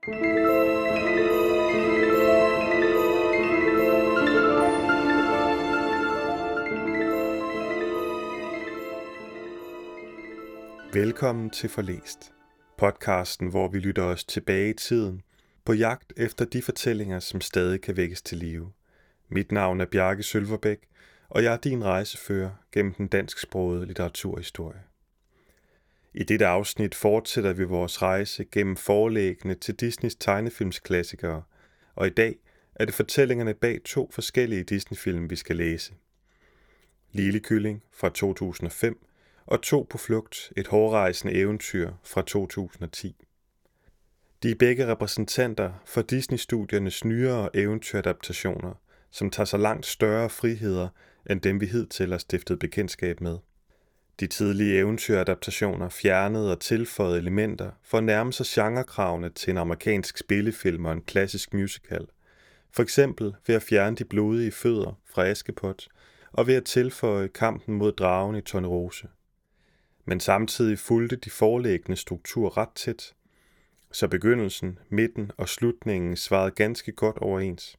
Velkommen til Forlæst, podcasten, hvor vi lytter os tilbage i tiden på jagt efter de fortællinger, som stadig kan vækkes til live. Mit navn er Bjarke Sølverbæk, og jeg er din rejsefører gennem den dansksprogede litteraturhistorie. I dette afsnit fortsætter vi vores rejse gennem forlæggene til Disneys tegnefilmsklassikere, og i dag er det fortællingerne bag to forskellige Disney-film, vi skal læse. Lille Kylling fra 2005 og To på flugt, et hårrejsende eventyr fra 2010. De er begge repræsentanter for Disney-studiernes nyere eventyradaptationer, som tager sig langt større friheder end dem vi hidtil har stiftet bekendtskab med. De tidlige eventyradaptationer fjernede og tilføjede elementer for at nærme sig genrekravene til en amerikansk spillefilm og en klassisk musical. For eksempel ved at fjerne de blodige fødder fra Askepot og ved at tilføje kampen mod dragen i Tornerose. Men samtidig fulgte de forelæggende struktur ret tæt, så begyndelsen, midten og slutningen svarede ganske godt overens.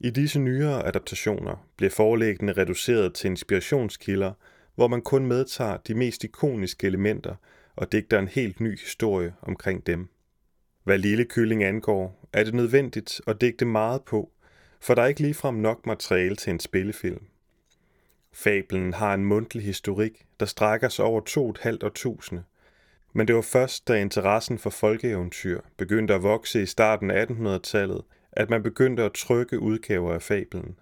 I disse nyere adaptationer blev forelæggende reduceret til inspirationskilder, hvor man kun medtager de mest ikoniske elementer og digter en helt ny historie omkring dem. Hvad Lille Kylling angår, er det nødvendigt at digte meget på, for der er ikke ligefrem nok materiale til en spillefilm. Fablen har en mundtlig historik, der strækker sig over to et halvt årtusinde, men det var først, da interessen for folkeeventyr begyndte at vokse i starten af 1800-tallet, at man begyndte at trykke udgaver af fablen.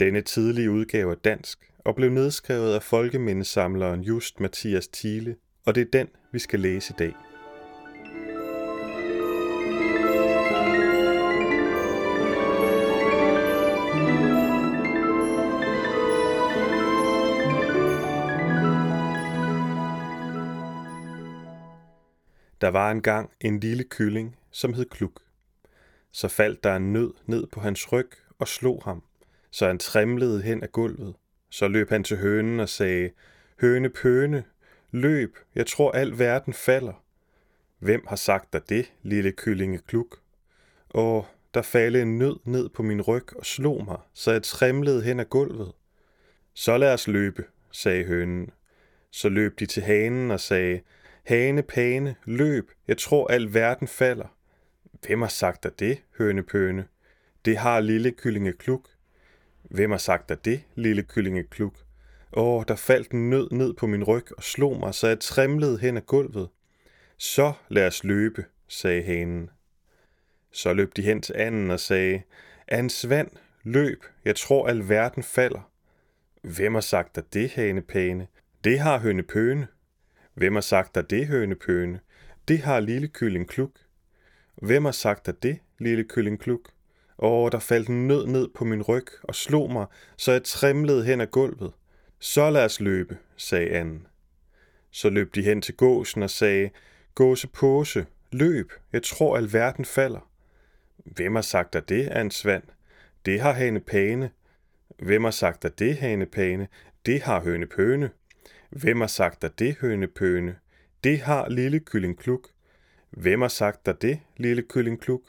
Denne tidlige udgave er dansk og blev nedskrevet af folkemindesamleren Just Mathias Thiele, og det er den, vi skal læse i dag. Der var engang en lille kylling, som hed Kluk. Så faldt der en nød ned på hans ryg og slog ham, så han trimlede hen ad gulvet. Så løb han til hønen og sagde, Høne pøne, løb, jeg tror al verden falder. Hvem har sagt dig det, lille kyllinge kluk? Og der faldt en nød ned på min ryg og slog mig, så jeg trimlede hen ad gulvet. Så lad os løbe, sagde hønen. Så løb de til hanen og sagde, Hane, pane, løb, jeg tror al verden falder. Hvem har sagt dig det, hønepøne? Det har lille kyllinge kluk. Hvem har sagt dig det, lille kyllinge kluk? Åh, der faldt en nød ned på min ryg og slog mig, så jeg trimlede hen ad gulvet. Så lad os løbe, sagde hanen. Så løb de hen til anden og sagde, Ans vand, løb, jeg tror al verden falder. Hvem har sagt dig det, hanepane? Det har hønepøne. Hvem har sagt dig det, hønepøne? Det har lille kylling kluk. Hvem har sagt dig det, lille kylling kluk? Og der faldt en nød ned på min ryg og slog mig, så jeg trimlede hen ad gulvet. Så lad os løbe, sagde anden. Så løb de hen til gåsen og sagde, Gåse påse, løb, jeg tror alverden falder. Hvem har sagt dig det, ansvand? Det har hane pane. Hvem har sagt dig det, hane pane? Det har høne pøne. Hvem har sagt dig det, hønepøne? Det har lille kylling kluk. Hvem har sagt dig det, lille kylling kluk?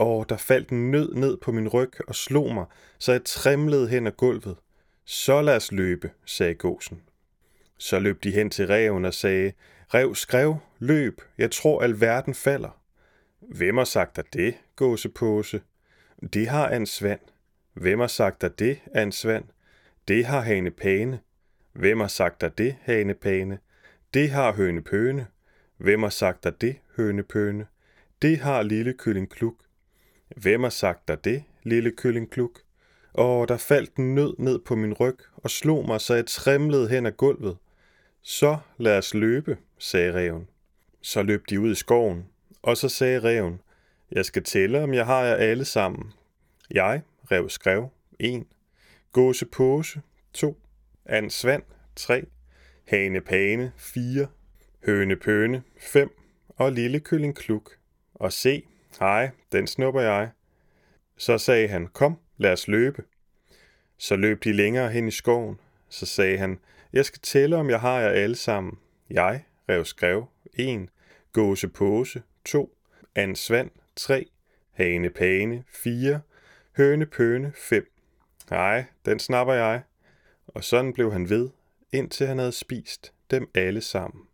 Åh, der faldt en nød ned på min ryg og slog mig, så jeg trimlede hen ad gulvet. Så lad os løbe, sagde gåsen. Så løb de hen til reven og sagde, Rev skrev, løb, jeg tror al verden falder. Hvem har sagt dig det, gåsepåse? Det har en svand. Hvem har sagt dig det, en svand? Det har Hane Pane. Hvem har sagt dig det, hanepane? Det har høne pøne. Hvem har sagt dig det, høne pøne? Det har lille kylling kluk. Hvem har sagt dig det, lille kyllingkluk? Og der faldt en nød ned på min ryg og slog mig, så jeg trimlede hen ad gulvet. Så lad os løbe, sagde reven. Så løb de ud i skoven, og så sagde reven, jeg skal tælle, om jeg har jer alle sammen. Jeg, rev skrev, en. Gåse pose, to. Ans Svand 3, Hane Pane 4, Høne Pøne 5 og Lille Kylling Kluk. Og se, hej, den snupper jeg. Så sagde han, kom, lad os løbe. Så løb de længere hen i skoven. Så sagde han, jeg skal tælle, om jeg har jer alle sammen. Jeg, rev skrev, 1, gåse pose, 2, ansvand, tre, 3, hane pane 4, høne pøne 5. Nej, den snapper jeg. Og sådan blev han ved, indtil han havde spist dem alle sammen.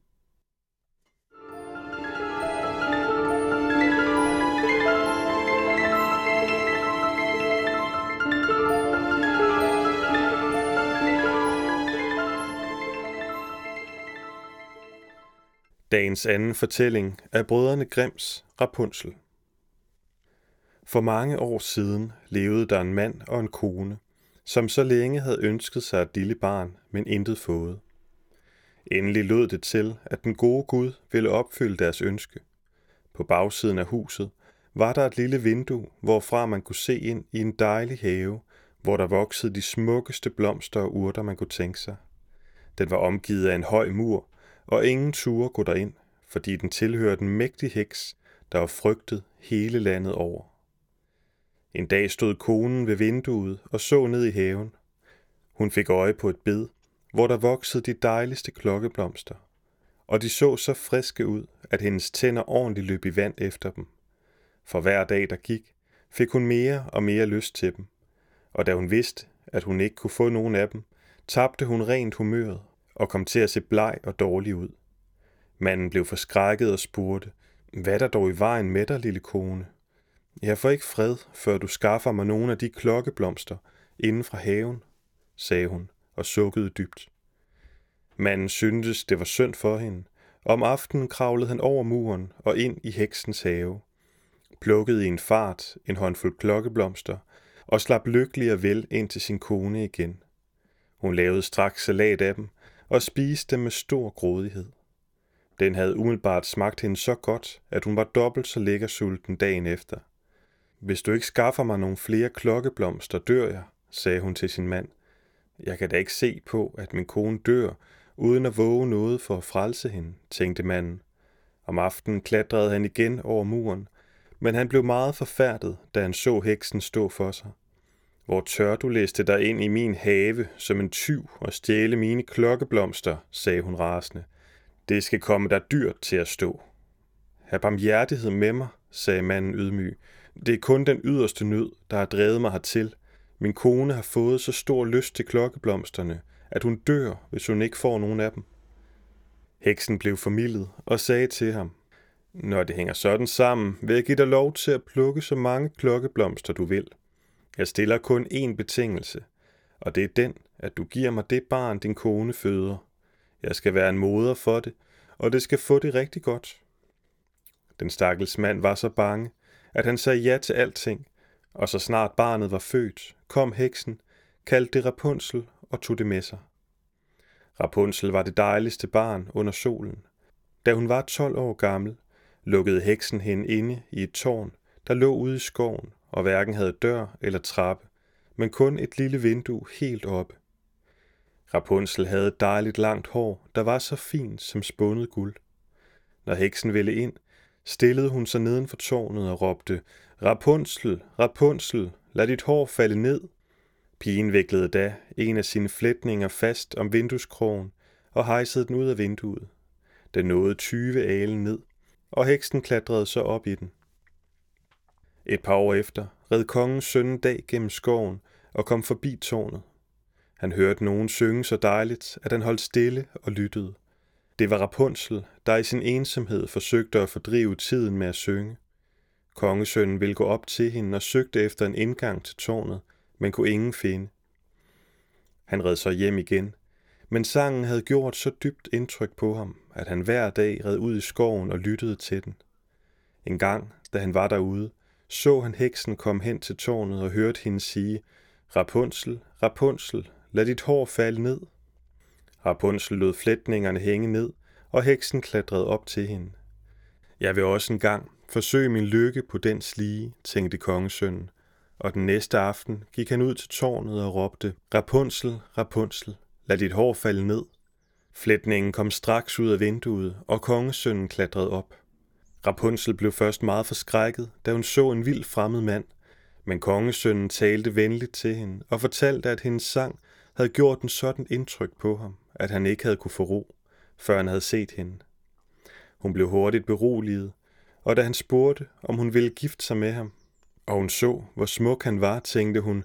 Dagens anden fortælling er brødrene Grims Rapunzel. For mange år siden levede der en mand og en kone, som så længe havde ønsket sig et lille barn, men intet fået. Endelig lød det til, at den gode Gud ville opfylde deres ønske. På bagsiden af huset var der et lille vindue, hvorfra man kunne se ind i en dejlig have, hvor der voksede de smukkeste blomster og urter, man kunne tænke sig. Den var omgivet af en høj mur, og ingen turde gå derind, fordi den tilhørte en mægtig heks, der var frygtet hele landet over. En dag stod konen ved vinduet og så ned i haven. Hun fik øje på et bed, hvor der voksede de dejligste klokkeblomster, og de så så friske ud, at hendes tænder ordentligt løb i vand efter dem. For hver dag, der gik, fik hun mere og mere lyst til dem, og da hun vidste, at hun ikke kunne få nogen af dem, tabte hun rent humøret og kom til at se bleg og dårlig ud. Manden blev forskrækket og spurgte, hvad der dog i vejen med dig, lille kone? Jeg får ikke fred, før du skaffer mig nogle af de klokkeblomster inden fra haven, sagde hun og sukkede dybt. Manden syntes, det var synd for hende. Om aftenen kravlede han over muren og ind i heksens have. Plukkede i en fart en håndfuld klokkeblomster og slap lykkelig og vel ind til sin kone igen. Hun lavede straks salat af dem og spiste dem med stor grådighed. Den havde umiddelbart smagt hende så godt, at hun var dobbelt så lækker sulten dagen efter. Hvis du ikke skaffer mig nogle flere klokkeblomster, dør jeg, sagde hun til sin mand. Jeg kan da ikke se på, at min kone dør, uden at våge noget for at frelse hende, tænkte manden. Om aftenen klatrede han igen over muren, men han blev meget forfærdet, da han så heksen stå for sig. Hvor tør du læste dig ind i min have som en tyv og stjæle mine klokkeblomster, sagde hun rasende. Det skal komme dig dyrt til at stå. Hav barmhjertighed med mig, sagde manden ydmyg. Det er kun den yderste nød, der har drevet mig hertil. Min kone har fået så stor lyst til klokkeblomsterne, at hun dør, hvis hun ikke får nogen af dem. Heksen blev formildet og sagde til ham, Når det hænger sådan sammen, vil jeg give dig lov til at plukke så mange klokkeblomster du vil. Jeg stiller kun én betingelse, og det er den, at du giver mig det barn, din kone føder. Jeg skal være en moder for det, og det skal få det rigtig godt. Den stakkels mand var så bange, at han sagde ja til alting, og så snart barnet var født, kom heksen, kaldte det Rapunzel og tog det med sig. Rapunzel var det dejligste barn under solen. Da hun var 12 år gammel, lukkede heksen hende inde i et tårn, der lå ude i skoven og hverken havde dør eller trappe, men kun et lille vindue helt oppe. Rapunzel havde dejligt langt hår, der var så fint som spundet guld. Når heksen ville ind, stillede hun sig neden for tårnet og råbte, Rapunzel, Rapunzel, lad dit hår falde ned. Pigen viklede da en af sine flætninger fast om vindueskrogen og hejsede den ud af vinduet. Den nåede 20 alen ned, og heksen klatrede så op i den. Et par år efter red kongens søn en dag gennem skoven og kom forbi tårnet. Han hørte nogen synge så dejligt, at han holdt stille og lyttede. Det var Rapunzel, der i sin ensomhed forsøgte at fordrive tiden med at synge. Kongesønnen ville gå op til hende og søgte efter en indgang til tårnet, men kunne ingen finde. Han red så hjem igen, men sangen havde gjort så dybt indtryk på ham, at han hver dag red ud i skoven og lyttede til den. En gang, da han var derude, så han heksen komme hen til tårnet og hørte hende sige, Rapunzel, Rapunzel, lad dit hår falde ned. Rapunzel lod flætningerne hænge ned, og heksen klatrede op til hende. Jeg vil også engang forsøge min lykke på den slige, tænkte kongesønnen, og den næste aften gik han ud til tårnet og råbte, Rapunzel, Rapunzel, lad dit hår falde ned. Flætningen kom straks ud af vinduet, og kongesønnen klatrede op. Rapunzel blev først meget forskrækket, da hun så en vild fremmed mand, men kongesønnen talte venligt til hende og fortalte, at hendes sang havde gjort en sådan indtryk på ham, at han ikke havde kunne få ro, før han havde set hende. Hun blev hurtigt beroliget, og da han spurgte, om hun ville gifte sig med ham, og hun så, hvor smuk han var, tænkte hun,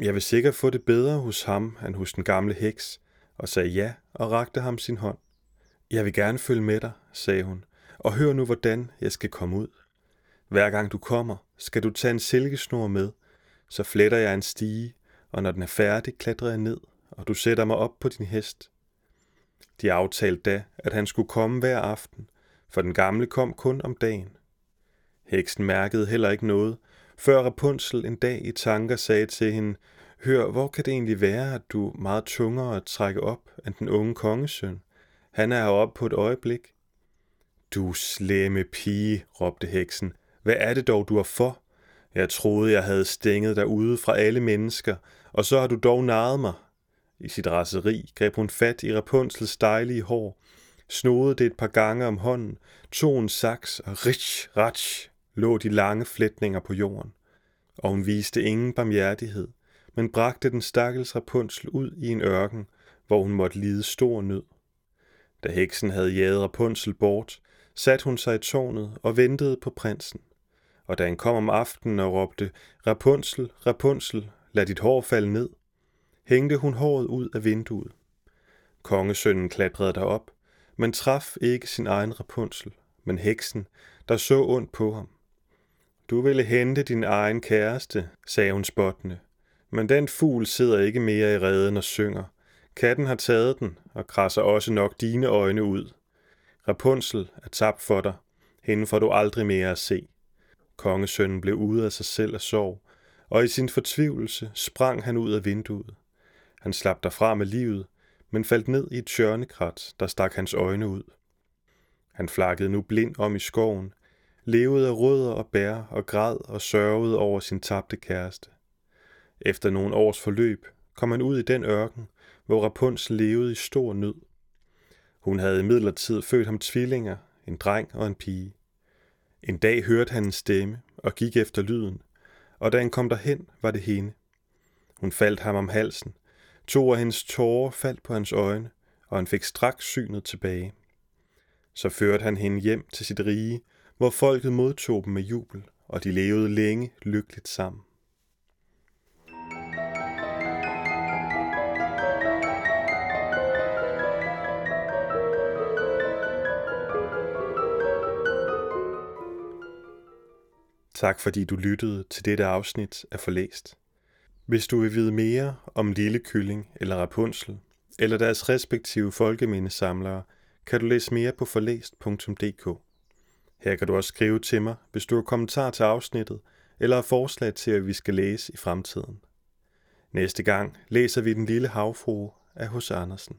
jeg vil sikkert få det bedre hos ham end hos den gamle heks, og sagde ja og rakte ham sin hånd. Jeg vil gerne følge med dig, sagde hun, og hør nu, hvordan jeg skal komme ud. Hver gang du kommer, skal du tage en silkesnor med, så fletter jeg en stige, og når den er færdig, klatrer jeg ned, og du sætter mig op på din hest. De aftalte da, at han skulle komme hver aften, for den gamle kom kun om dagen. Heksen mærkede heller ikke noget, før Rapunzel en dag i tanker sagde til hende, Hør, hvor kan det egentlig være, at du er meget tungere at trække op end den unge kongesøn? Han er heroppe på et øjeblik. Du slemme pige, råbte heksen. Hvad er det dog, du er for? Jeg troede, jeg havde stænget dig ude fra alle mennesker, og så har du dog naret mig. I sit raseri greb hun fat i Rapunzels dejlige hår, snodede det et par gange om hånden, tog en saks og rich, ratch, lå de lange flætninger på jorden. Og hun viste ingen barmhjertighed, men bragte den stakkels Rapunzel ud i en ørken, hvor hun måtte lide stor nød. Da heksen havde jaget Rapunzel bort, satte hun sig i tårnet og ventede på prinsen. Og da han kom om aftenen og råbte, Rapunzel, Rapunzel, lad dit hår falde ned, hængte hun håret ud af vinduet. Kongesønnen klatrede derop, men traf ikke sin egen Rapunzel, men heksen, der så ondt på ham. Du ville hente din egen kæreste, sagde hun spottende. Men den fugl sidder ikke mere i reden og synger. Katten har taget den og krasser også nok dine øjne ud. Rapunzel er tabt for dig. Hende får du aldrig mere at se. Kongesønnen blev ude af sig selv af sorg, og i sin fortvivlelse sprang han ud af vinduet. Han slap derfra med livet, men faldt ned i et tjørnekrat, der stak hans øjne ud. Han flakkede nu blind om i skoven, levede af rødder og bær og græd og sørgede over sin tabte kæreste. Efter nogle års forløb kom han ud i den ørken, hvor Rapunzel levede i stor nød. Hun havde imidlertid født ham tvillinger, en dreng og en pige. En dag hørte han en stemme og gik efter lyden, og da han kom derhen, var det hende. Hun faldt ham om halsen, to af hendes tårer faldt på hans øjne, og han fik straks synet tilbage. Så førte han hende hjem til sit rige, hvor folket modtog dem med jubel, og de levede længe lykkeligt sammen. Tak fordi du lyttede til dette afsnit af Forlæst. Hvis du vil vide mere om Lille Kylling eller Rapunzel, eller deres respektive folkemindesamlere, kan du læse mere på forlæst.dk. Her kan du også skrive til mig, hvis du har kommentar til afsnittet, eller har forslag til, at vi skal læse i fremtiden. Næste gang læser vi Den Lille Havfrue af Hos Andersen.